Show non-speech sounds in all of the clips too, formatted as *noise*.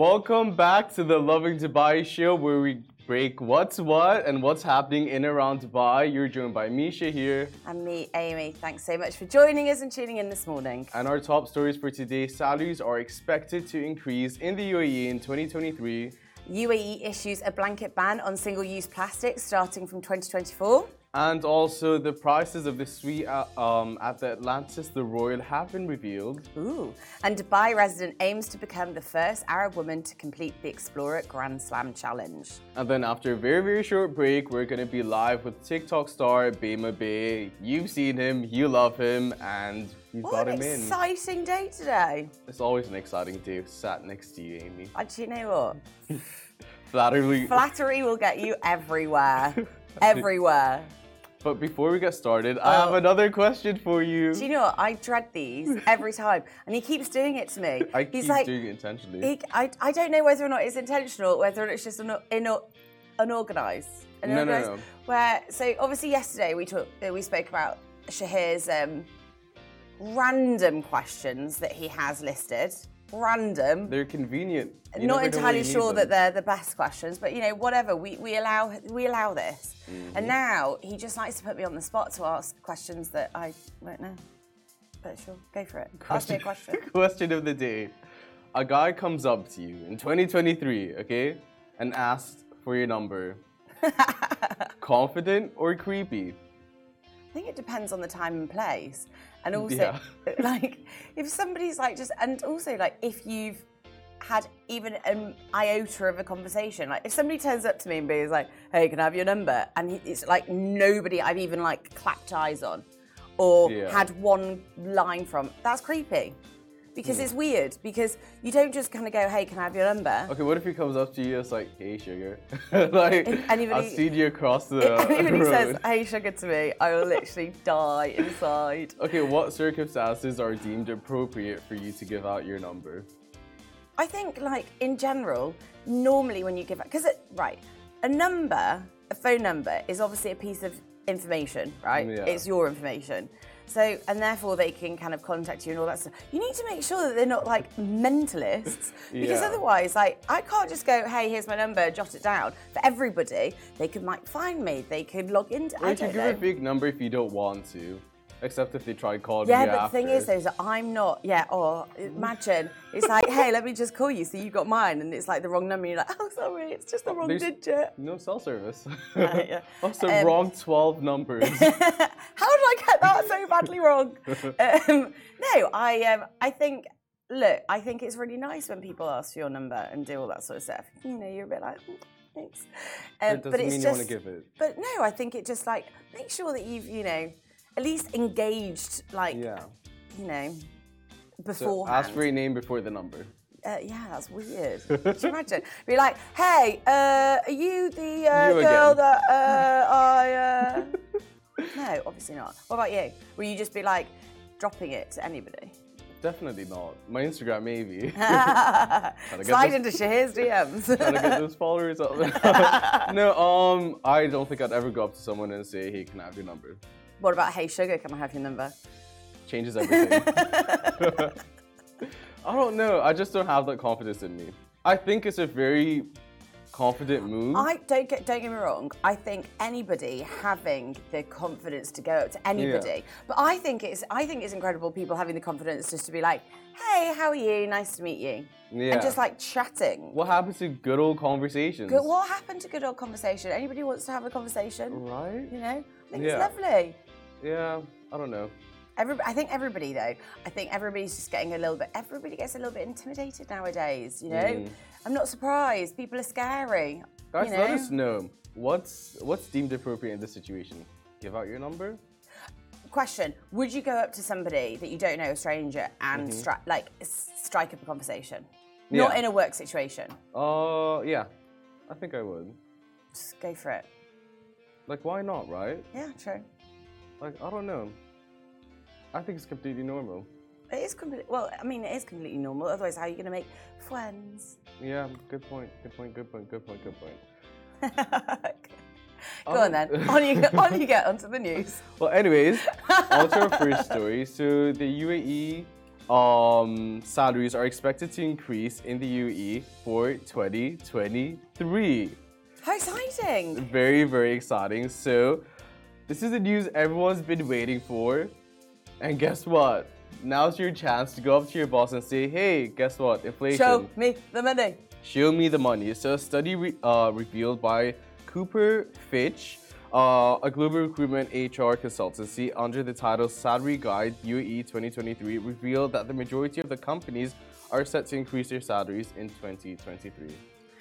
Welcome back to the Lovin Dubai show where we break what's what and what's happening in and around Dubai. You're joined by Misha here. And me, Amy. Thanks so much for joining us and tuning in this morning. And our top stories for today salaries are expected to increase in the UAE in 2023. UAE issues a blanket ban on single use plastics starting from 2024. And also, the prices of the suite at, um, at the Atlantis the Royal have been revealed. Ooh. And Dubai resident aims to become the first Arab woman to complete the Explorer Grand Slam Challenge. And then, after a very, very short break, we're going to be live with TikTok star BaymaBay. You've seen him, you love him, and we've what got an him in. exciting day today. It's always an exciting day sat next to you, Amy. Uh, do you know what? *laughs* Flattery. Flattery will get you everywhere. *laughs* everywhere. But before we get started, I have Oh. another question for you. Do you know what? I dread these every time. And he keeps doing it to me. *laughs* I He's keep like, doing it intentionally. He, I, I don't know whether or not it's intentional, whether it's just an, ino- unorganized. No, no, Unorganised, no. Where so obviously yesterday we talked, uh, we spoke about Shahir's um, random questions that he has listed. Random. They're convenient. You Not entirely sure that they're the best questions, but you know, whatever. We, we allow we allow this, Mm-hmm. and now he just likes to put me on the spot to ask questions that I won't know. But sure, go for it. Ask me a question. question *laughs* of the day. A guy comes up to you in 2023, okay, and asks for your number. *laughs* Confident or creepy? I think it depends on the time and place. And mm, also, Yeah. *laughs* like, if somebody's like just, and also, like, if you've had even an iota of a conversation, like, if somebody turns up to me and be like, hey, can I have your number? And he- it's like nobody I've even like clapped eyes on or Yeah. had one line from, that's creepy. Because hmm. it's weird, because you don't just kind of go, hey, can I have your number? Okay, what if he comes up to you? It's like, hey, sugar. *laughs* like, If anybody- I've seen you across the *laughs* If anybody road. says, hey, sugar to me, I will literally *laughs* die inside. Okay, what circumstances are deemed appropriate for you to give out your number? I think, like in general, normally when you give because it right, a number, a phone number is obviously a piece of information, right? Yeah. It's your information. So, and therefore they can kind of contact you and all that stuff. You need to make sure that they're not like mentalists, *laughs* because Yeah. otherwise, like, I can't just go, "Hey, here's my number, jot it down." For everybody, they could might find me. They could log into. Or I you can don't give know. a big number if you don't want to. Except if they try calling Yeah, you but the thing is, is that I'm not. Yeah, or imagine it's like, hey, let me just call you, so you got mine, and it's like the wrong number. You're like, oh, sorry, it's just the wrong There's digit. No cell service. Right, yeah. *laughs* also, Um, wrong 12 numbers. *laughs* How did I get that so badly wrong? *laughs* um, no, I, um, I think. Look, I think it's really nice when people ask for your number and do all that sort of stuff. You know, you're a bit like, "Mm, thanks. Um, it doesn't but it's mean just, you want to give it. But no, I think it just like make sure that you've, you know, at least engaged, like, Yeah. you know, So ask for your name before the number. Uh, yeah, that's weird. Could you imagine? *laughs* Be like, hey, uh, are you the uh, You girl again. that uh, *laughs* I. Uh... no, obviously not. What about you? Will you just be like dropping it to anybody? Definitely not. My Instagram, maybe. *laughs* Slide into Shahir's DMs. Trying to get those followers up. no, um, I don't think I'd ever go up to someone and say, "Hey, can I have your number?" What about, hey, sugar, can I have your number? Changes everything. *laughs* I don't know. I just don't have that confidence in me. I think it's a very confident move. I don't get don't get me wrong. I think anybody having the confidence to go up to anybody, yeah. but I think it's I think it's incredible people having the confidence just to be like, "Hey, how are you? Nice to meet you," Yeah. and just like chatting. what happens to good old conversations? Good, what happened to good old conversation? Anybody wants to have a conversation? Right? You know, I think Yeah. it's lovely. Yeah. I don't know. Every, I think everybody though. I think everybody's just getting a little bit. Everybody gets a little bit intimidated nowadays. You know, Mm. I'm not surprised. People are scary. Guys, you know? let us know what's what's deemed appropriate in this situation. Give out your number. Question: Would you go up to somebody that you don't know, a stranger, and stri- like strike up a conversation? Not Mm-hmm. In a work situation. Uh, yeah. I think I would. Just go for it. Like, why not, right? Yeah, true. Like, I don't know. I think it's completely normal. It is completely. Well, I mean, it is completely normal. Otherwise, how are you going to make friends? Yeah, good point. Good point. Good point. Good point. Good point. *laughs* Go on then. On you, go- *laughs* on you get onto the news. Well, anyways, on to our first story. So the UAE um, salaries are expected to increase in the UAE for 2023. How exciting! Very, very exciting. So, this is the news everyone's been waiting for. And guess what? Now's your chance to go up to your boss and say, hey, guess what? Inflation. Show me the money. Show me the money. So, a study re- uh, revealed by Cooper Fitch, uh, a global recruitment HR consultancy under the title Salary Guide UAE 2023, revealed that the majority of the companies are set to increase their salaries in 2023.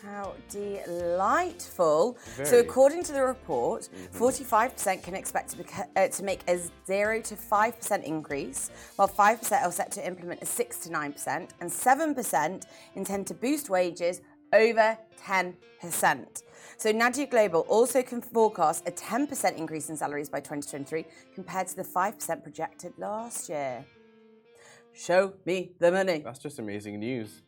How delightful. So, according to the report, 45% can expect to, beca- uh, to make a 0 to 5% increase, while 5% are set to implement a 6 to 9%, and 7% intend to boost wages over 10%. So, Nadia Global also can forecast a 10% increase in salaries by 2023 compared to the 5% projected last year. Show me the money. That's just amazing news.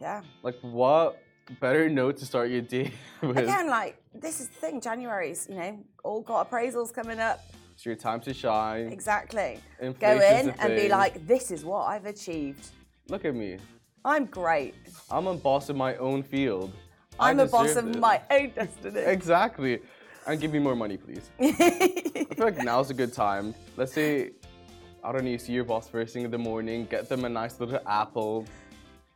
Yeah. Like, what better note to start your day *laughs* with? Again, like this is the thing. January's, you know, all got appraisals coming up. It's your time to shine. Exactly. Go in and be like, this is what I've achieved. Look at me. I'm great. I'm a boss in my own field. I I'm a boss of my own destiny. Exactly. And give me more money, please. *laughs* I feel like now's a good time. Let's say, I don't know, you see your boss first thing in the morning, get them a nice little apple,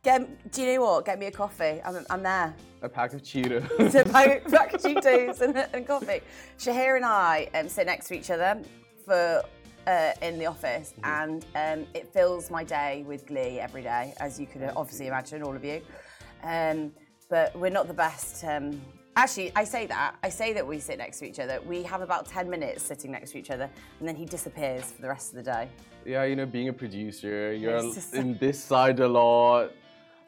Get, do you know what? Get me a coffee. I'm, I'm there. a pack of Cheetos. *laughs* a pack, pack of Cheetos and, and coffee. Shahir and I um, sit next to each other for uh, in the office, and um, it fills my day with glee every day, as you could obviously imagine, all of you. Um, but we're not the best. Um, actually, I say that. I say that we sit next to each other. We have about 10 minutes sitting next to each other, and then he disappears for the rest of the day. yeah, you know, being a producer, you're It's just- in this side a lot.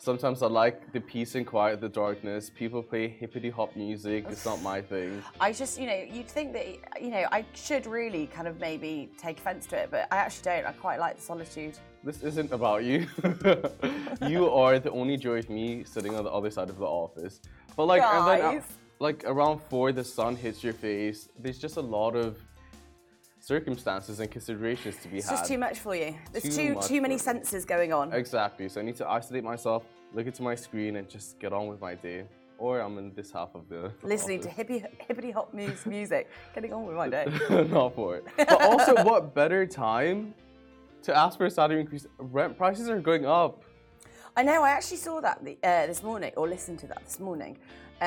Sometimes I like the peace and quiet, the darkness. People play hippity hop music. It's not my thing. I just, you know, you'd think that, you know, I should really kind of maybe take offense to it, but I actually don't. I quite like the solitude. This isn't about you. *laughs* you are the only joy of me sitting on the other side of the office. But like, and then, uh, like around four, the sun hits your face. There's just a lot of circumstances and considerations to be It's had. just too much for you. There's Too too too many senses going on. Exactly. So I need to isolate myself, look into my screen, and just get on with my day. Or I'm in this half of the Listening to office. hippie hippity hop mus- music, getting on with my day. *laughs* not for it. But also, *laughs* what better time to ask for a salary increase? Rent prices are going up. I know. I actually saw that the, uh, this morning, or listened to that this morning.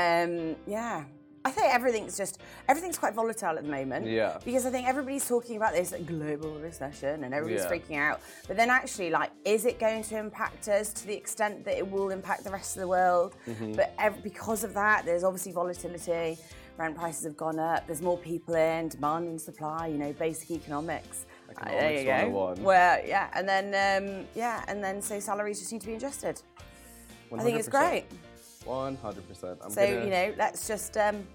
Um, yeah, I think everything's just everything's quite volatile at the moment. Yeah. Because I think everybody's talking about this like, global recession and everybody's Yeah. freaking out. But then actually, like, is it going to impact us to the extent that it will impact the rest of the world? Mm-hmm. But ev- because of that, there's obviously volatility. Rent prices have gone up. There's more people in, demand and supply. You know, basic economics. Uh, there you go. 101. Where yeah, and then um, yeah, and then so salaries just need to be adjusted. I think it's great. One hundred percent. So gonna, you know, let's just um,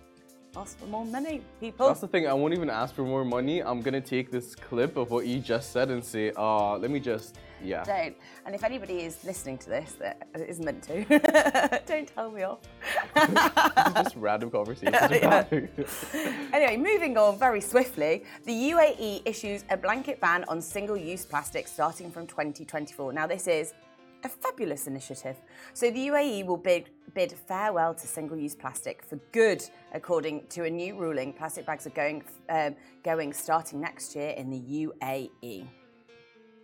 ask for more money, people. That's the thing. I won't even ask for more money. I'm gonna take this clip of what you just said and say, uh, let me just, yeah. Don't. And if anybody is listening to this that is meant to, *laughs* don't tell me off. just *laughs* random conversations. Yeah. about. *laughs* Anyway, moving on very swiftly, the UAE issues a blanket ban on single use plastic starting from 2024. Now, this is a fabulous initiative. So, the UAE will bid, bid farewell to single use plastic for good, according to a new ruling. Plastic bags are going, um, going starting next year in the. UAE.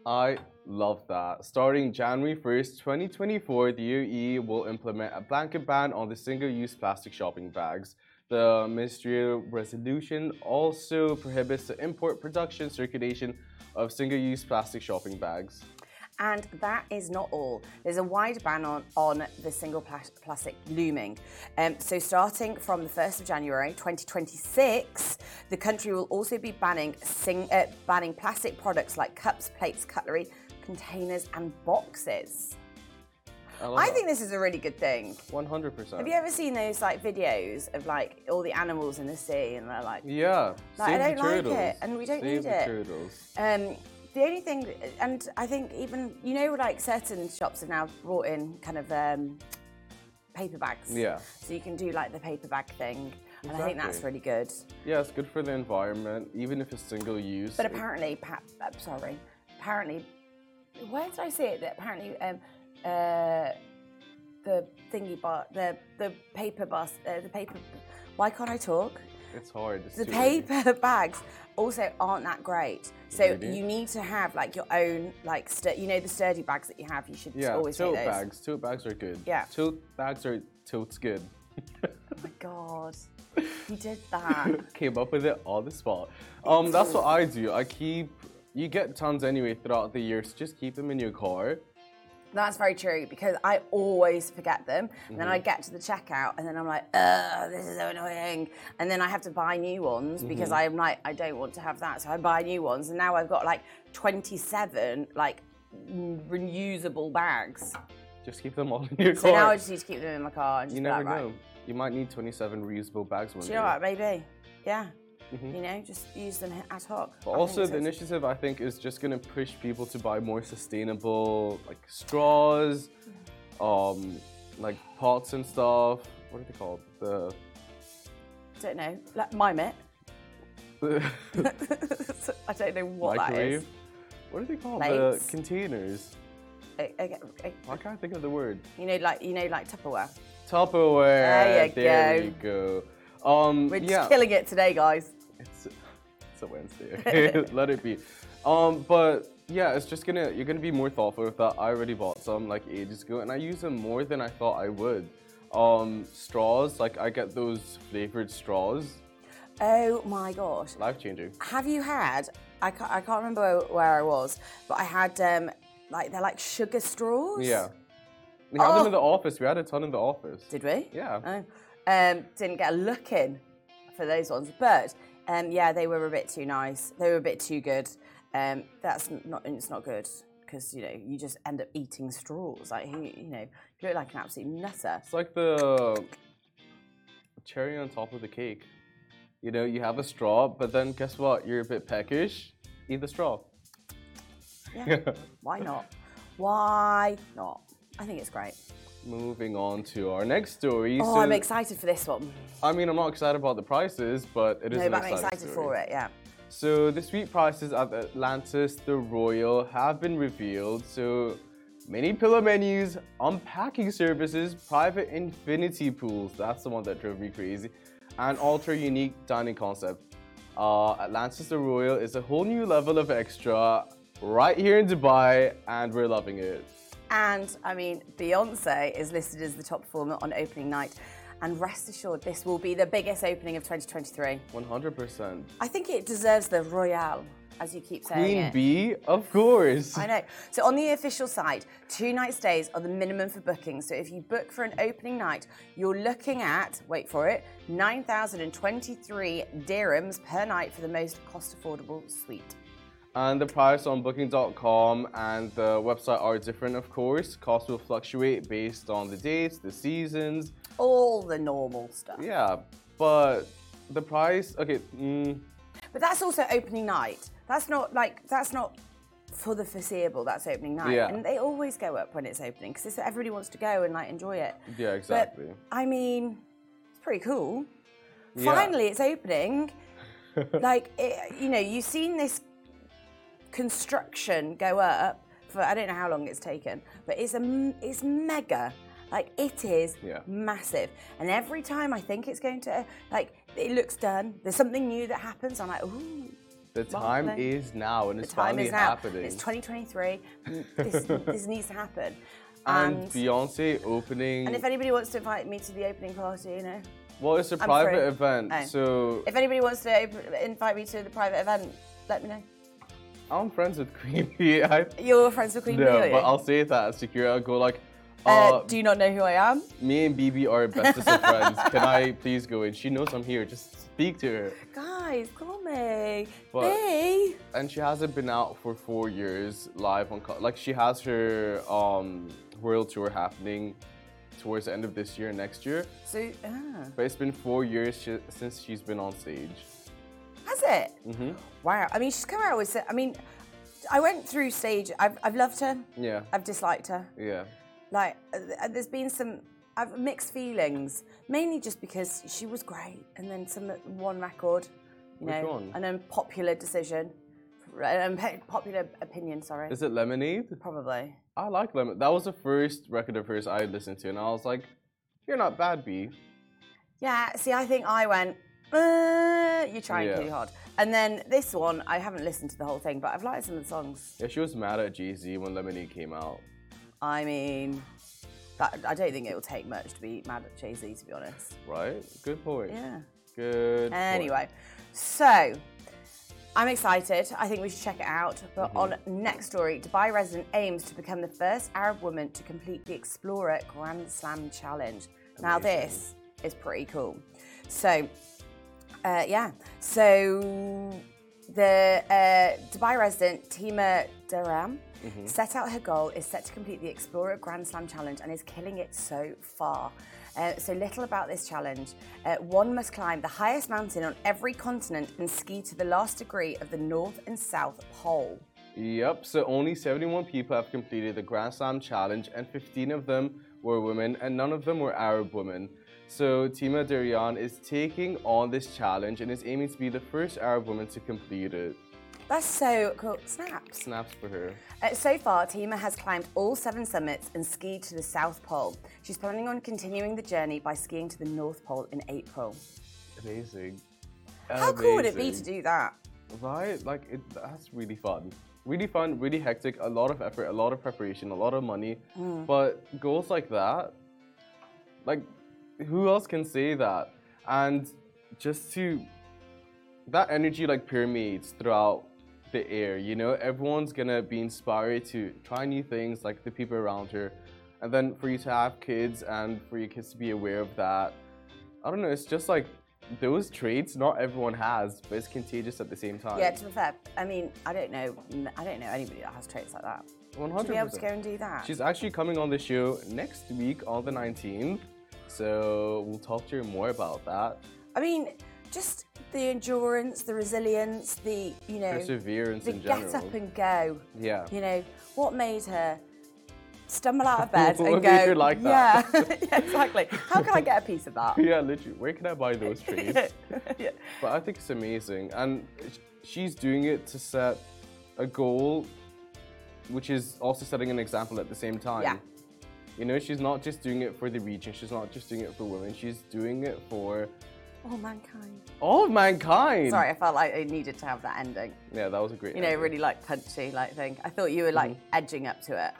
I love that. Starting January 1st, 2024, the UAE will implement a blanket ban on the single-use plastic shopping bags. The ministerial resolution also prohibits the import, production, circulation of single-use plastic shopping bags. And that is not all. There's a wide ban on, on the single plas- plastic looming. Um, so, starting from the 1st of January 2026, the country will also be banning, sing, uh, banning plastic products like cups, plates, cutlery, containers, and boxes. I, I think this is a really good thing. 100%. Have you ever seen those like videos of like all the animals in the sea and they're like, Yeah. Like, I don't like turtles. it, and we don't Save need it. turtles. Um, the only thing, and I think even you know, like certain shops have now brought in kind of um, paper bags. Yeah. So you can do like the paper bag thing, and I think that's really good. Yeah, it's good for the environment, even if it's single use. But apparently, pa- uh, sorry, apparently, where did I see it? That apparently um, uh, the thingy bar, the the paper bus, uh, the paper. Why can't I talk? It's hard. It's The paper *laughs* bags also aren't that great. So you need to have like your own like stu- you know the sturdy bags that you have. You should Yeah, always tote take those. bags. Tote bags are good. Yeah. Tote bags are totes good. Oh my god, *laughs* you did that. Came up with it on the spot. Um, that's what I do. I keep. You get tons anyway throughout the year, so just keep them in your car. That's very true because I always forget them. And then I Mm-hmm. get to the checkout and then I'm like, ugh, this is so annoying. And then I have to buy new ones because Mm-hmm. I'm like, I don't want to have that. So I buy new ones. And now I've got like 27 like reusable bags. Just keep them all in *laughs* your So now. I just need to keep them in my car and just you be never like, right. know. You might need 27 reusable bags one Do day. you know what? Maybe. Yeah. You know, just use them ad hoc. But I also, the initiative I think is just gonna push people to buy more sustainable, like straws, um, like pots and stuff. What are they called? The, don't know. Like, mime it. *laughs* I don't know what microwave. that is. What are they called? Plates? The containers. I- I- I- I can't think of the word. You know, like you know, like Tupperware. Tupperware. There you you go. Um, We're just yeah. killing it today, guys. It's it's a Wednesday. *laughs* *laughs* Let it be. Um, but yeah, it's just gonna you're gonna be more thoughtful with that. I already bought some like ages ago, and I use them more than I thought I would. Um, straws, like I get those flavored straws. Oh my gosh. Life changing. Have you had? I can't, I can't remember where, I was, but I had um like they're like sugar straws. Yeah. We them Oh. in the office. We had a ton in the office. Did we? Yeah. Oh. Um, didn't get a look in for those ones, but um, yeah, they were a bit too nice. They were a bit too good. Um, that's not. It's not good because you know you just end up eating straws. Like you, you know, you look like an absolute nutter. It's like the cherry on top of the cake. You know, you have a straw, but then guess what? You're a bit peckish. Eat the straw. Yeah. *laughs* Why not? Why not? I think it's great. Moving on to our next story. Oh, So- I'm excited for this one. I mean, I'm not excited about the prices, but it is No, but I'm excited story. for it. Yeah. So the suite prices at Atlantis the Royal have been revealed. So many pillow menus, unpacking services, private infinity pools. That's the one that drove me crazy, and ultra unique dining concept. Uh, Atlantis the Royal is a whole new level of extra right here in Dubai, and we're loving it. And I mean, Beyonce is listed as the top performer on opening night. And rest assured, this will be the biggest opening of 2023. 100%. I think it deserves the Royale, as you keep saying Queen it. Bee, of course. I know. So on the official site, two night stays are the minimum for booking. So if you book for an opening night, you're looking at, wait for it, 9,023 dirhams per night for the most cost affordable suite. And the price on booking.com and the website are different, of course. Cost will fluctuate based on the dates, the seasons. All the normal stuff. Yeah, but the price, okay, mm, But that's also opening night. That's not like that's not for the foreseeable. That's opening night, Yeah. and they always go up when it's opening because everybody wants to go and like enjoy it. yeah, exactly. But I mean, it's pretty cool. Yeah. Finally, it's opening. *laughs* like it, you know, you've seen this construction go up for I don't know how long it's taken, but it's a it's mega. Like it is Yeah. massive, and every time I think it's going to like it looks done. There's something new that happens. I'm like, ooh, the time lovely. is now, and the it's time finally is happening. It's 2023. mm, This, *laughs* this needs to happen. and And, Beyonce opening. and if anybody wants to invite me to the opening party, you know, well, it's a I'm private free. event, Oh. so if anybody wants to invite me to the private event, let me know. I'm friends with Queen *laughs* Bee. I, You're friends with Queen no, are you? but I'll say that secure. I'll go like, uh, uh, do you not know who I am? me and BB are bestest of friends. Can I please go in? She knows I'm here. Just speak to her. Guys, call me. Bee. and she hasn't been out for four years live on co- like she has her um world tour happening towards the end of this year and next year So, ah. but it's been four years sh- since she's been on stage has it? hmm Wow. I mean, she's come out with. I mean, I went through stage. I've, I've loved her. yeah I've disliked her. yeah Like, uh, there's been some I've mixed feelings, mainly just because she was great, and then some one record, you Which know, one? an unpopular decision Um, pe- popular opinion, sorry. Is it Lemonade? Probably. I like Lemon. That was the first record of hers I listened to, and I was like, "You're not bad, B." Yeah, see, I think I went, uh, you're trying Yeah. too hard. And then this one, I haven't listened to the whole thing, but I've liked some of the songs. Yeah, she was mad at Jay Z when Lemonade came out. I mean, that, I don't think it will take much to be mad at Jay Z, to be honest. Right? Good point. Yeah. Good. point. Anyway, so I'm excited. I think we should check it out. But on next story, Dubai resident aims to become the first Arab woman to complete the Explorer Grand Slam Challenge. Now, this is pretty cool. So, uh, yeah. So, the uh, Dubai resident Tima Deryan set out her goal is set to complete the Explorer Grand Slam Challenge and is killing it so far. Uh, so little about this challenge. Uh, one must climb the highest mountain on every continent and ski to the last degree of the North and South Pole. Yep, so only 71 people have completed the Grand Slam challenge, and 15 of them were women, and none of them were Arab women. So Tima Deryan is taking on this challenge and is aiming to be the first Arab woman to complete it. That's so cool. Snaps. Snaps for her. Uh, so far, Tima has climbed all seven summits and skied to the South Pole. She's planning on continuing the journey by skiing to the North Pole in April. Amazing. How cool would it be to do that? Right? Like, it, that's really fun. Really fun, really hectic, a lot of effort, a lot of preparation, a lot of money. Hmm. But goals like that, like, who else can say that? And just to, that energy like permeates throughout the air, you know? Everyone's gonna be inspired to try new things, like the people around her. And then for you to have kids and for your kids to be aware of that, I don't know, it's just like those traits not everyone has, but it's contagious at the same time. Yeah, to be fair, I mean, I don't know. I don't know anybody that has traits like that. 100%. To be able to go and do that. She's actually coming on the show next week on the 19th. So we'll talk to her more about that. I mean, just the endurance, the resilience, the you know, Perseverance the in get up and go. Yeah. You know, what made her stumble out of *laughs* bed and go? like that? Yeah, *laughs* *laughs* yeah, exactly. How can I get a piece of that? Yeah, literally. Where can I buy those trees? yeah. But I think it's amazing. And she's doing it to set a goal, which is also setting an example at the same time. Yeah. You know, she's not just doing it for the region, she's not just doing it for women, she's doing it for All mankind. all of mankind. Sorry, I felt like I needed to have that ending. Yeah, that was a great You know, ending. really like punchy like thing. I thought you were like Mm-hmm. edging up to it.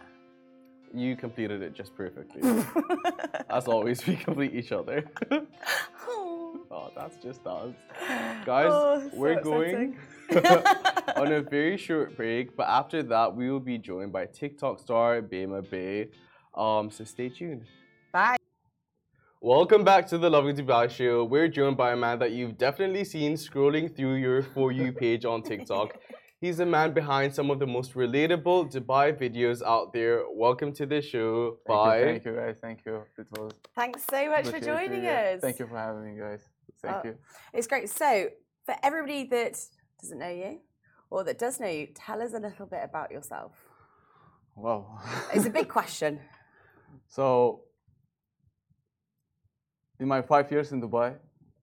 You completed it just perfectly. *laughs* As always, we complete each other. *laughs* oh, that's just us. *gasps* Guys, Oh, we're going *laughs* on a very short break, but after that, we will be joined by TikTok star BaymaBay. Um, so stay tuned. Bye. Welcome back to the Lovin Dubai show. We're joined by a man that you've definitely seen scrolling through your For You page on TikTok. *laughs* He's the man behind some of the most relatable Dubai videos out there. Welcome to the show. Thank Bye. you, thank you guys. Thank you. It was Thanks so much for joining you, us. Thank you for having me, guys. Thank Uh, you. It's great. So, for everybody that doesn't know you or that does know you, tell us a little bit about yourself. Wow. It's a big *laughs* question. So, in my five years in Dubai,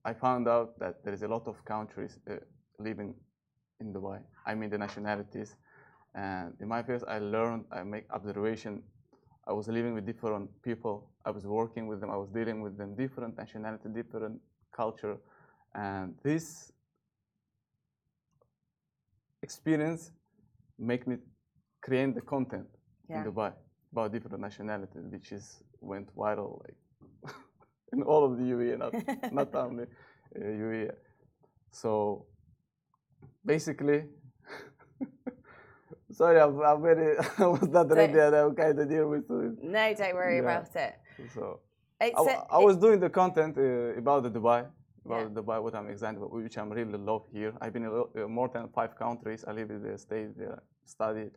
I found out that there is a lot of countries uh, living in Dubai. I mean the nationalities. And in my first, I learned, I make observation. I was living with different people. I was working with them. I was dealing with them, different nationality, different culture. And this experience make me create the content Yeah. in Dubai about different nationalities, which is went viral like *laughs* in all of the UAE, not *laughs* not only uh, UAE. So basically, *laughs* sorry, I'm, I'm very I was not ready, and I'm kind of deal with it. No, don't worry Yeah. about it. So It's I, was doing the content uh, about the Dubai, about Yeah. Dubai, what I'm excited about, which I'm really love here. I've been in uh, more than five countries. I live in the States, there, studied,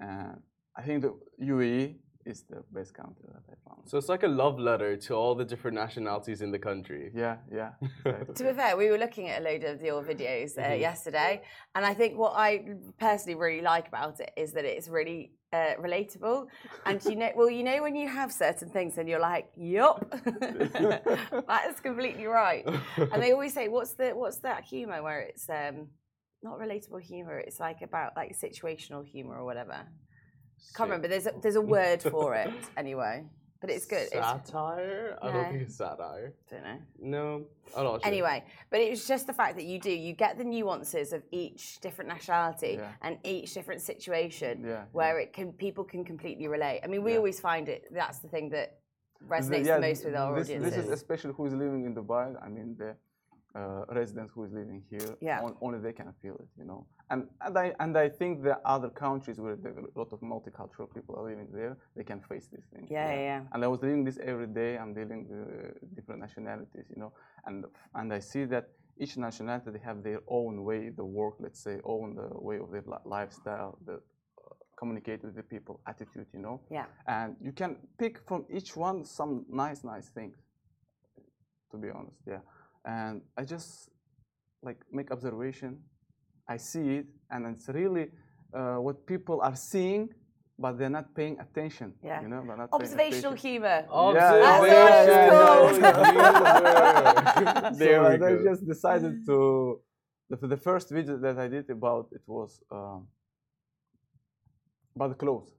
and I think the UAE is the best country that I found. So it's like a love letter to all the different nationalities in the country. Yeah, yeah. *laughs* exactly. To be fair, we were looking at a load of your videos uh, Mm-hmm. yesterday, and I think what I personally really like about it is that it's really uh, relatable. And you know, well, you know, when you have certain things and you're like, "Yup, *laughs* that is completely right." And they always say, "What's the what's that humor where it's um, not relatable humor. It's like about like situational humor or whatever. Can't remember. There's a, there's a word for *laughs* it anyway, but it's good. It's, Satire? I don't think it's satire. don't know. No, I'm not sure. Anyway, but it was just the fact that you do you get the nuances of each different nationality Yeah. and each different situation Yeah, where it can people can completely relate. I mean, we Yeah. always find it that's the thing that resonates The- yeah, most with our this, audiences. This is especially who is living in Dubai. I mean, the residents who is living here. Yeah. on- only they can feel it, you know. And and I and I think the other countries where a lot of multicultural people are living there, they can face these things. Yeah, yeah, yeah. And I was dealing this every day. I'm dealing with uh, different nationalities, you know, and and I see that each nationality they have their own way the work, let's say, own the way of their lifestyle, the uh, communicate with the people, attitude, you know yeah. and you can pick from each one some nice nice things to be honest yeah and i just like make observation i see it and it's really uh, what people are seeing but they're not paying attention Yeah. you know they're not Observational humor. Yeah, That's yeah, yeah, *laughs* called. yeah. *laughs* there so I go. just decided to the, the first video that I did about it was um, about the clothes,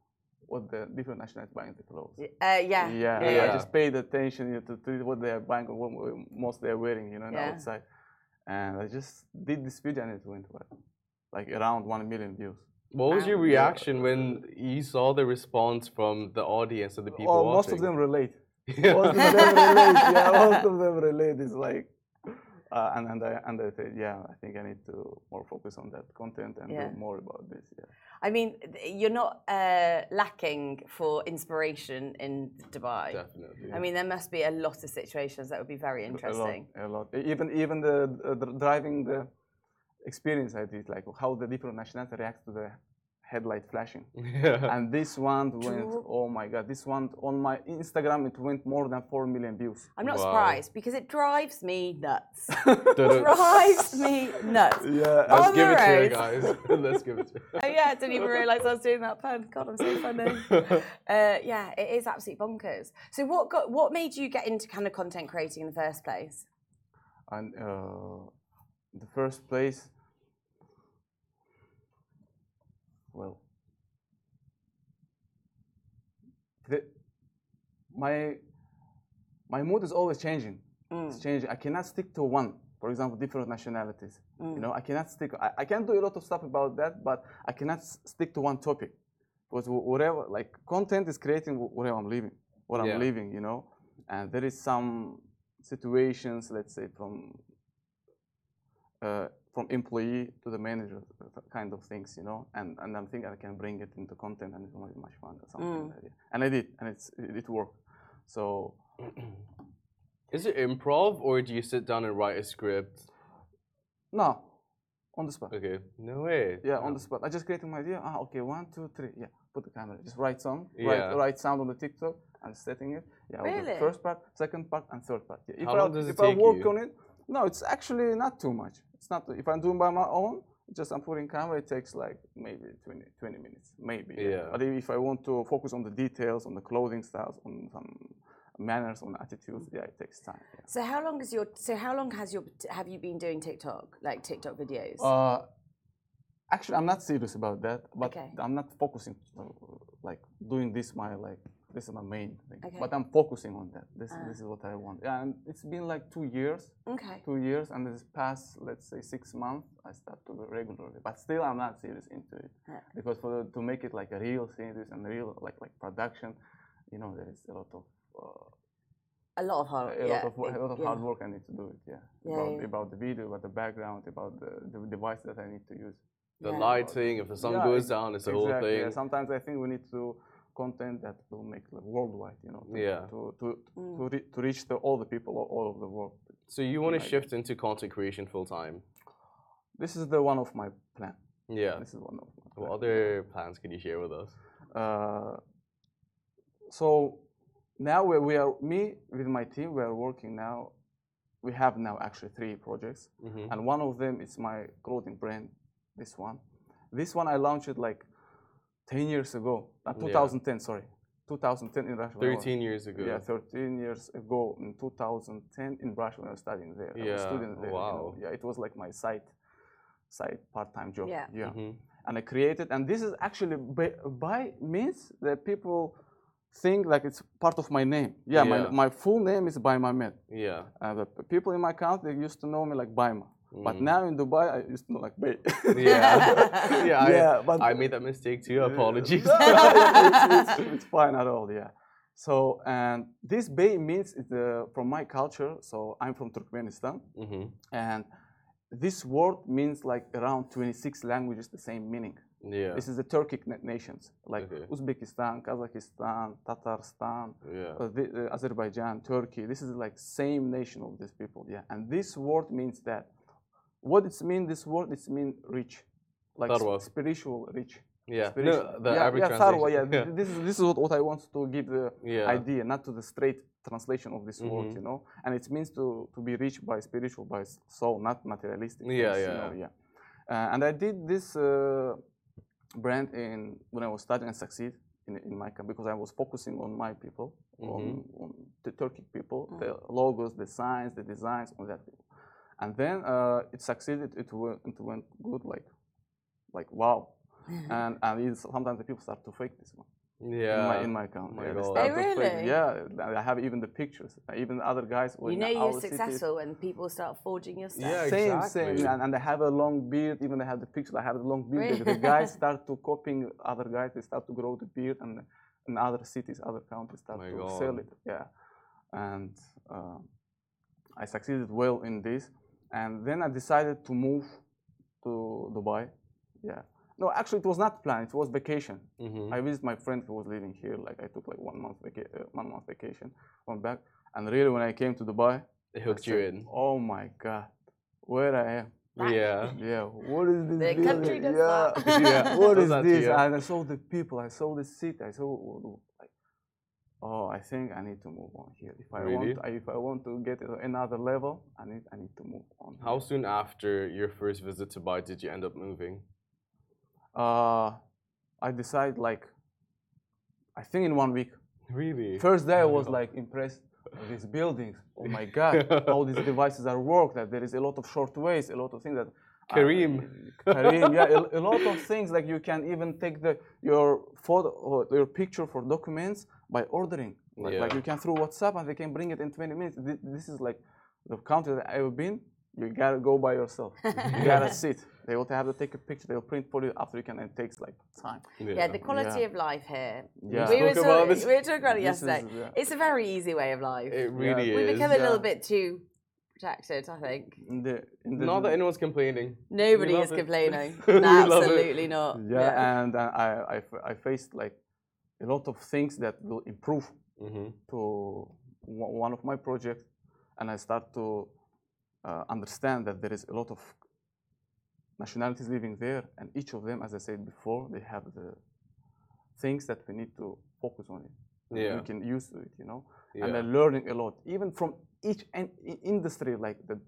what the different nationalities buying the clothes. Uh, yeah. Yeah, yeah, I yeah. just paid attention you know, to, to what they are buying, or what what most they are wearing, you know, Yeah. outside. And I just did this video and it went well, like around one million views. What was your Wow. reaction when you saw the response from the audience and the people oh, watching? most of them relate. *laughs* Most of them relate. Yeah, most of them relate. It's like, and and I and I said, yeah, I think I need to more focus on that content and Yeah. do more about this. Yeah. I mean, you're not uh, lacking for inspiration in Dubai. Definitely. I mean, there must be a lot of situations that would be very interesting. A lot, a lot. Even even the, uh, the driving the experience I did, like how the different nationalities react to the headlight flashing. *laughs* yeah. and this one went, True. oh my god, this one on my Instagram it went more than four million views. I'm not Wow. surprised because it drives me nuts. *laughs* Drives me nuts. *laughs* Yeah, Let's give the it to you guys. Let's give it to you. Oh yeah, I didn't even realise I was doing that pun. God, I'm so funny. Uh, yeah, it is absolutely bonkers. So what got what made you get into kind of content creating in the first place? and uh, the first place, well, the, my my mood is always changing. It's changing. I cannot stick to one. For example, different nationalities. You know, I cannot stick. I, I can do a lot of stuff about that, but I cannot s- stick to one topic. Because whatever, like content is creating whatever I'm living, what Yeah. I'm living. You know, and there is some situations, let's say from uh, from employee to the manager kind of things, you know, and, and I'm thinking I can bring it into content and it's going to be much fun or something. like that. And I did, and it's it, it worked. So *clears throat* Is it improv or do you sit down and write a script? no, on the spot. Okay. No way. Yeah, on the spot. I just created my idea. Ah, okay, one, two, three. Yeah, put the camera. Just write song, Yeah. write, write sound on the TikTok and setting it. Yeah, I'll Really? first part, second part, and third part. Yeah. If How I, long does it if I work you? on it, no, it's actually not too much. It's not. If I'm doing by my own, just I'm putting camera. It takes like maybe 20, 20 minutes, maybe. Yeah. But if I want to focus on the details, on the clothing styles, on some manners, on attitudes, yeah, it takes time. Yeah. So how long is your so how long has your have you been doing TikTok like TikTok videos? Uh, actually, I'm not serious about that, but Okay. I'm not focusing uh, like doing this my like this is my main thing. Okay. But I'm focusing on that. This Ah. this is what I want. Yeah, and it's been like two years, okay. two years, and this past let's say six months, I start to do regularly. But still, I'm not serious into it Yeah. because for the, to make it like a real series and real like like production, you know, there is a lot of. Uh, A lot of hard. a yeah, lot of a lot of yeah. hard work I need to do it. Yeah, Yeah, about, yeah. about the video, about the background, about the, the device that I need to use. The Yeah. lighting, if the sun Yeah, goes down, it's the whole thing. Yeah. Sometimes I think we need to content that will make like, worldwide. You know. To, Yeah. To to Mm. to, re- to reach the, all the people all, all over the world. So you want to Like- shift into content creation full time? This is the one of my plan. Yeah. This is one of my What other plans can you share with us? Uh, so now we, we are me with my team. We are working now. We have now actually three projects. Mhm. and one of them is my clothing brand. This one, this one I launched it like ten years ago. Uh, Yeah. 2010, sorry, 2010 in Russia. when I was- 13 years ago. Yeah, 13 years ago in 2010 in Russia when I was studying there. I was a Yeah, student there. you know. wow. Yeah, it was like my site. side part-time job. Yeah. Yeah. Mhm. And I created, and this is actually by, by means that people think like it's part of my name. Yeah, Yeah. My, my full name is Baima Med. Yeah. Uh, the people in my country used to know me like Baima. But Mhm. now in Dubai, I used to like Bay. Yeah. *laughs* yeah. I, but- I made that mistake too. Apologies. It's, it's, *laughs* it's fine at all, yeah. So, and this Bay means it's, uh, from my culture. So, I'm from Turkmenistan, hmm and this word means like around 26 languages, the same meaning. Yeah. This is the Turkic nations like Okay. Uzbekistan, Kazakhstan, Tatarstan, Yeah. uh, the- uh, Azerbaijan, Turkey. This is like same nation of these people, yeah. And this word means that. What it's mean? This word it's mean rich, like sp- spiritual rich. Yeah. Spiritual. No, the yeah, average yeah, Tharwa, translation. yeah. *laughs* This is this is what, what I want to give the Yeah. idea, not to the straight translation of this word, Mhm. you know. And it means to to be rich by spiritual, by soul, not materialistic. Yeah, things, yeah, You know, yeah. Uh, and I did this uh, brand in when I was studying and succeed in, in my country because I was focusing on my people, on, Mhm. on the Turkic people, the logos, the signs, the designs, on that people. And then uh, it succeeded. It went, it went good, like, like wow. *laughs* and and it, sometimes the people start to fake this one Yeah. in my in my account. my yeah, they God. start Oh, to fake really? Yeah, I have even the pictures. Even other guys. You know you're cities- successful when people start forging your stuff. Yeah, same, exactly. same, and, and they have a long beard. Even they have the picture. I have the long beard. The- The guys *laughs* start to copying other guys. They start to grow the beard, and in other cities, other countries start My to sell God. it. Yeah, and uh, I succeeded well in this, and then I decided to move to Dubai. Yeah, no, actually it was not planned. It was vacation. Mhm. I visited my friend who was living here. Like I took like one month vaca- uh, one month vacation, went back, and really when I came to Dubai, They I hooked you in. Oh my God, where I am. Yeah. Yeah, what is this? The country does yeah. that. *laughs* Yeah, *laughs* what does is that to this? And I saw the people. I saw the city. I saw like, oh, I think I need to move on here. If I Really? want, if I want to get to another level, I need, I need to move on. How soon after your first visit to Dubai did you end up moving? Uh, I decided like, I think in one week. Really? First day I was Wow. *laughs* like impressed with these buildings. Oh my *laughs* God, All these devices are worked. That there is a lot of short ways, a lot of things that. Uh, Careem. Careem, yeah, a, a lot of things like you can even take the your photo or your picture for documents by ordering. Like, like you can through WhatsApp and they can bring it in 20 minutes. Thi- This is like the country that I've been. You gotta go by yourself. *laughs* You gotta sit. They will have to take a picture. They will print for you after you can. It takes like time. Yeah, the quality Yeah. of life here. Yeah. We, were talking, we were talking about it This is- yesterday. yeah. It's a very easy way of life. It really Yeah. we is. become a little bit too protected, I think. The, the, Not that anyone's complaining. Nobody is it. complaining. *laughs* We. Absolutely not. yeah, and uh, I faced like a lot of things that will improve hmm to o- one of my projects and i start to uh, understand that there is a lot of nationalities living there and each of them as i said before they have the things that we need to focus on it Yeah. we can use it you know and Yeah. i'm learning a lot even from each en- industry like that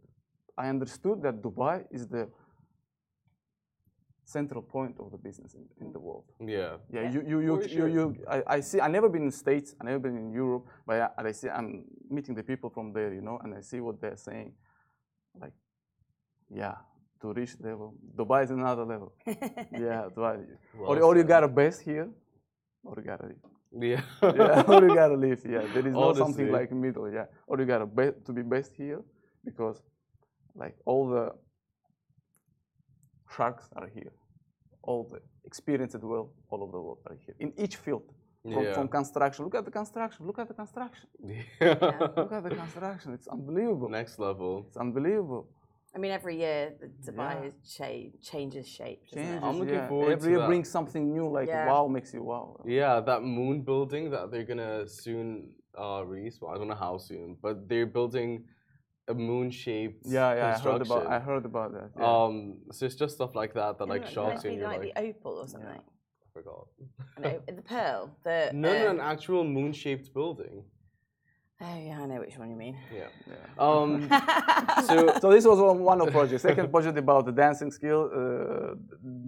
i understood that dubai is the central point of the business in, in the world Yeah. yeah, you you you, you, sure. you I, I see. I never been in States. I never been in Europe, but I, and I see. I'm meeting the people from there, you know, and I see what they're saying. Like, yeah, to reach level, Dubai is another level. *laughs* yeah, Dubai. Well or, or you got a base here, or you gotta leave. Yeah. Yeah, *laughs* or you gotta leave. Yeah, there is no something like middle. Yeah, or you gotta be, to be based here, because like all the sharks are here, all the experienced world all over the world are here in each field. From, Yeah. from construction, look at the construction. Look at the construction. *laughs* Yeah. Look at the construction. It's unbelievable. Next level. It's unbelievable. I mean, every year the Dubai Yeah. cha- changes shape. doesn't it? Changes, I'm looking yeah. forward Every to year that. brings something new. Like Yeah. wow, makes you wow. Yeah, that moon building that they're gonna soon uh, release. Well, I don't know how soon, but they're building a moon-shaped Yeah, yeah. I heard construction. about. I heard about that. Yeah. Um, so it's just stuff like that that like Isn't shocks you. to and be You're like like, the opal or something. I forgot. An o- the pearl. The *laughs* No, no, um, an actual moon-shaped building. Oh yeah, I know which one you mean. Yeah. yeah. Um. *laughs* so so this was one, one of projects. Second project about the dancing skill, uh,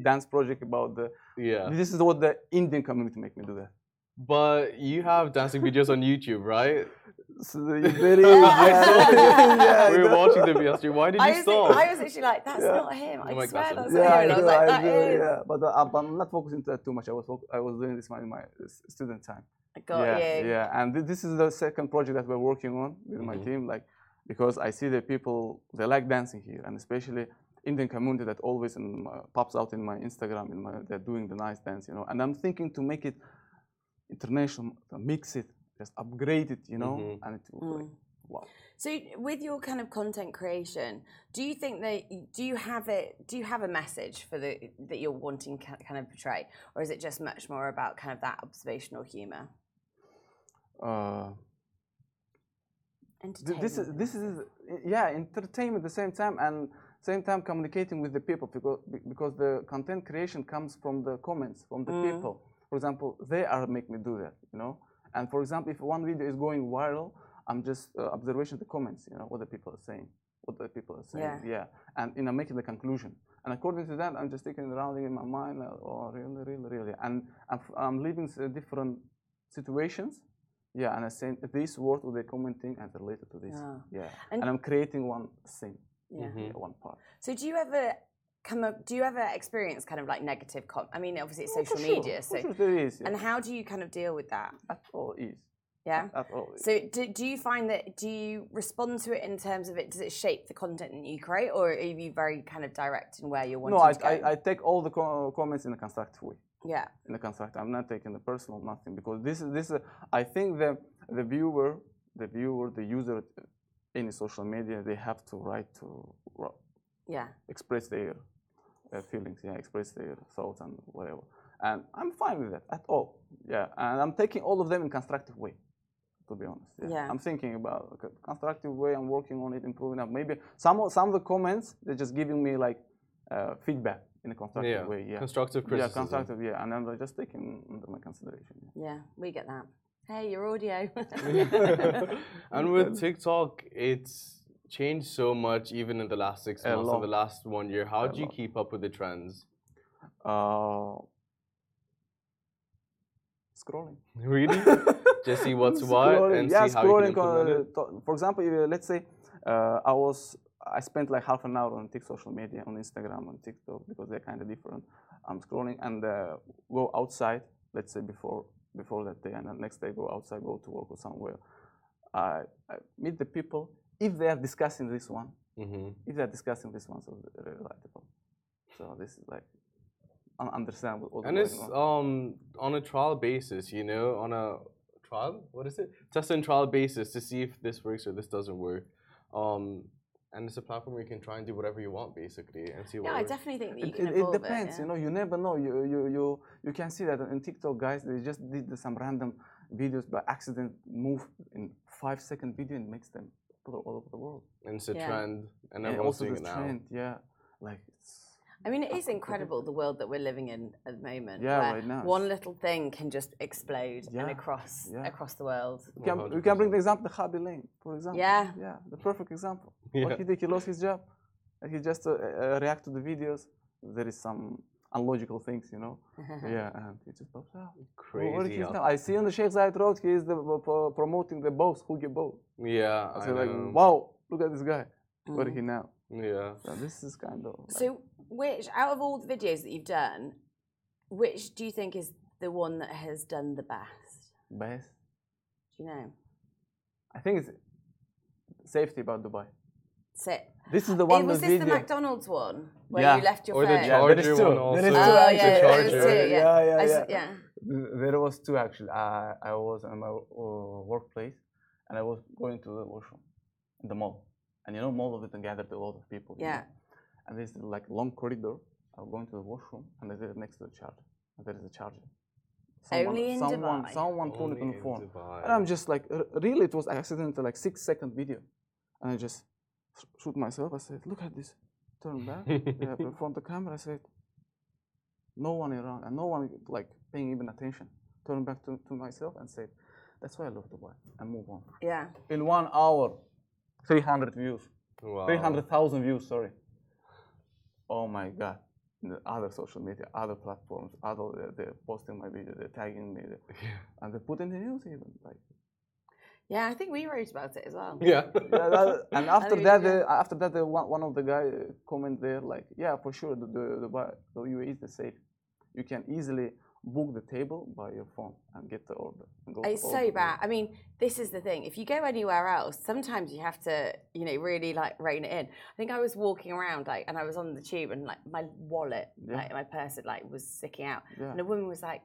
dance project about the. yeah, This is what the Indian community make me do that. but you have dancing videos on YouTube, right? *laughs* So *laughs* the- very yeah, we were know. watching them yesterday. Why did I you was, stop? I was actually like, that's Yeah. not him. I I'm like, swear that's that's not not Yeah, him. I And I was do, like, I that do, is. yeah. But uh, I'm not focusing that too much. I was I was doing this in my s- student time. Got yeah, you. yeah. And thi- this is the second project that we're working on with my Mhm. team, like because I see the people they like dancing here, and especially Indian community that always in my, pops out in my Instagram. In my, they're doing the nice dance, you know. And I'm thinking to make it international, mix it, just upgrade it, you know. Mhm. And it will like, Mm. wow. So, with your kind of content creation, do you think that do you have it? Do you have a message for the that you're wanting to kind of portray, or is it just much more about kind of that observational humor? Uh, Entertainment. this is this is yeah entertainment at the same time and same time communicating with the people because because the content creation comes from the comments from the Mm. people for example they are make me do that you know and for example if one video is going viral i'm just uh, observation the comments you know what the people are saying what the people are saying Yeah. and you know making the conclusion and according to that i'm just taking it around in my mind oh really really really and i'm, I'm living different situations yeah, and I saying this word with the commenting and related to this. Ah. Yeah, And- and, I'm creating one thing. Yeah. Mhm. yeah, one part. So, do you ever come up? Do you ever experience kind of like negative? Com- I mean, obviously it's Oh, social sure, media. for So, sure there is. Yeah. and how do you kind of deal with that? at all is. Yeah. At all. is. So do, do you find that do you respond to it in terms of it? Does it shape the content that you create, or are you very kind of direct in where you're wanting no, I, to go? No, I, I take all the co- comments in a constructive way. Yeah, In a constructive, I'm not taking the personal nothing because this is this. Is, I think the the viewer, the viewer, the user, uh, any social media, they have to right to yeah, express their uh, feelings, yeah, express their thoughts and whatever. And I'm fine with that at all. Yeah, and I'm taking all of them in constructive way. To be honest, yeah. Yeah. I'm thinking about a constructive way. I'm working on it, improving it. Maybe some of, some of the comments they're just giving me like uh, feedback in a constructive yeah. way. Yeah, Constructive yeah, constructive. Yeah, and then they're just taking under my consideration. Yeah. yeah. We get that. Hey, your audio. *laughs* *laughs* and with *laughs* TikTok, it's changed so much even in the last six A months, in the last one year. How A do you lot. keep up with the trends? Uh, scrolling. Really? Just see what's what and yeah, see how you can implement uh, it? for example, let's say uh, I was I spent like half an hour on TikTok social media, on Instagram, on TikTok because they're kind of different. I'm scrolling and uh, go outside. Let's say before before that day, and the next day go outside, go to work or somewhere. I, I meet the people if they are discussing this one. hmm If they are discussing this one, so they're relatable. So this is like un- understandable. And it's on. um on a trial basis, you know, on a trial. What is it? Test and trial basis to see if this works or this doesn't work. Um, and it's a platform where you can try and do whatever you want, basically, and see what yeah, I definitely think that you It, can it, it evolve depends, yeah. you know. You never know. You you you you can see that in TikTok, guys. They just did some random videos by accident, move in five second video and makes them popular all over the world. and it's a Yeah. trend, and And everyone's also doing the it now. trend, yeah. Like it's I mean, it is incredible the world that we're living in at the moment. Yeah, where right now One little thing can just explode and across yeah. across the world. you can, you can bring the example the Khaby Lame, for example. Yeah. yeah, the perfect example. *laughs* Yeah. What he did, he lost his job, and he just uh, uh, react to the videos. There is some unlogical things, you know. *laughs* yeah, and he just pops out. Well, what is Crazy. he how- I see on the Sheikh Zayed Road, he is the, uh, pro- promoting the boss, Hugo Boss. Yeah, I I said like, wow, look at this guy. Where Mm. is he now? Yeah. So this is kind of like, So, which out of all the videos that you've done, which do you think is the one that has done the best? best. Do you know? I think it's safety about Dubai. Sit. This is the one It was that this the. McDonald's one where Yeah. you left your Or the phone? Yeah, charger there is two. one also. There is Oh, two yeah, actually. yeah, there was charger. two, yeah. yeah, yeah, I s- yeah. yeah. There was two actually. I I was in my uh, workplace, and I was going to the washroom in the mall, and you know, mall of it and gathered a lot of people. you Yeah. know. And there's like long corridor. I'm going to the washroom, and there's it next to the charger. And there is a charger. Only in someone, Dubai? someone pulled it on the phone. Dubai. And I'm just like, really, it was accidental, like six second video. And I just shoot myself. I said, look at this. Turn back. *laughs* Uh, yeah, from the camera, I said, no one around, and no one like paying even attention. Turn back to, to myself and said, that's why I love Dubai. And move on. Yeah. In one hour, 300 views, Wow. 300,000 views, sorry. Oh my God. The other social media, other platforms, other they're, they're posting my video, they're tagging me, they- and they put in the news even like Yeah, I think we wrote about it as well. Yeah. *laughs* Yeah, that- and uh, after that, did, the, after that, the one, one of the guy uh, comment there like, yeah, for sure, the the the, Dubai- the UAE is the safe. You can easily book the table by your phone and get the order. and go It's so order. bad. I mean, this is the thing. If you go anywhere else, sometimes you have to, you know, really like rein it in. I think I was walking around like, and I was on the tube, and like my wallet, Yeah. like my purse, had, like was sticking out, Yeah. and a woman was like,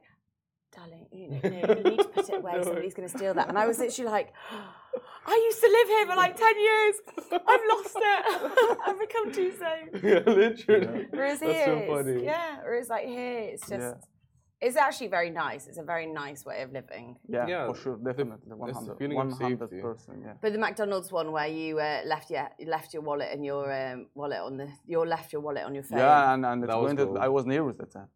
"Darling, you know, no, you need to put it *laughs* away. Somebody's going to steal that." And I was literally like, "I used to live here for like ten years. I've lost it. *laughs* I've become too safe." *laughs* yeah, literally. Whereas That's here, so funny. yeah. Whereas like here, it's just, Yeah. It's actually very nice. It's a very nice way of living. Yeah, Yeah, for sure, definitely, the 100, feeling of safety. 100%, yeah. But the McDonald's one where you uh, left your left your wallet and your um, wallet on the you left your wallet on your phone. Yeah, and, and it's That was going to, cool. I was nervous that time.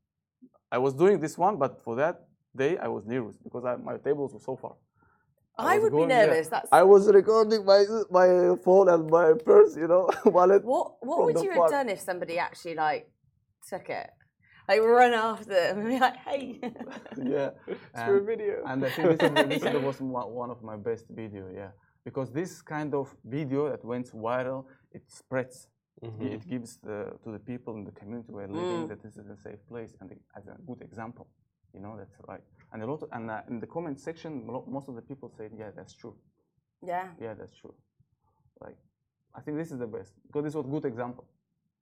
I was doing this one, but for that day, I was nervous because I, my tables were so far. I, was would going- be yeah. nervous. That's I was recording my my phone and my purse, you know, *laughs* wallet. what what would you far- have done if somebody actually like took it, like run after them and *laughs* be like, hey. *laughs* Yeah, It's for a video. and I think this is, this is *laughs* the was one one of my best video, yeah, because this kind of video that went viral, it spreads. Mhm. It gives the, to the people in the community we're living Mm. that this is a safe place and it- as a good example. You know, that's right. And a lot of, and uh, in the comment section, most of the people said, yeah, that's true. yeah. Yeah, that's true. Like, I think this is the best because this was a good example.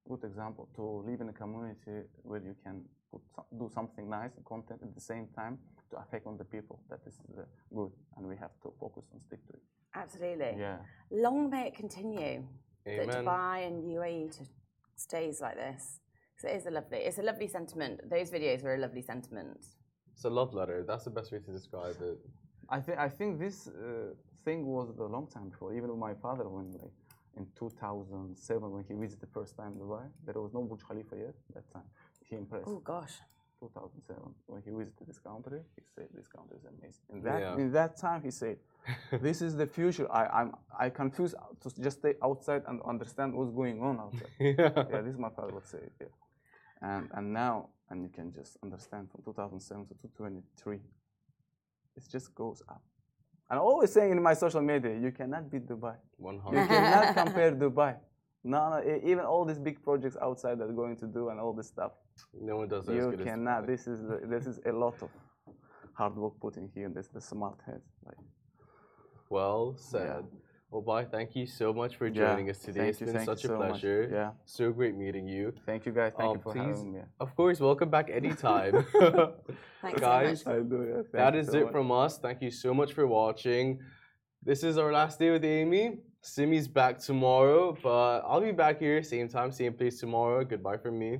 Good example to live in a community where you can put some, do something nice and content at the same time to affect on the people. That is uh, good, and we have to focus and stick to it. Absolutely. Yeah, Long may it continue Amen. that Dubai and UAE to stays like this. 'Cause it is a lovely, it's a lovely sentiment. Those videos were a lovely sentiment. It's a love letter. That's the best way to describe it. I think I think this uh, thing was a long time before. Even with my father, when like in 2007 when he visited the first time Dubai, there was no Burj Khalifa yet. That time he impressed. Oh gosh. 2007 when he visited this country he said this country is amazing in that Yeah. in that time he said *laughs* this is the future i i'm i confuse to just stay outside and understand what's going on outside *laughs* yeah. yeah this is my father would say yeah and and now and you can just understand from 2007 to 2023 it just goes up and I'm always saying in my social media you cannot beat dubai One you cannot *laughs* compare dubai no, no, even all these big projects outside that are going to do and all this stuff No one does you cannot. This is the, this is a lot of hard work put in here. This the smart head. Like, Well said. Well, bye. Thank you so much for Yeah, joining us today. thank it's you, been thank such you a so much. pleasure. Yeah. So great meeting you. Thank you guys. Thank Um, you for please, having me. Of course, welcome back anytime. *laughs* Thanks so Guys, much. I do. Yeah. Thank that so it much. from us. Thank you so much for watching. This is our last day with Amy. Simi's back tomorrow, but I'll be back here same time, same place tomorrow. Goodbye from me.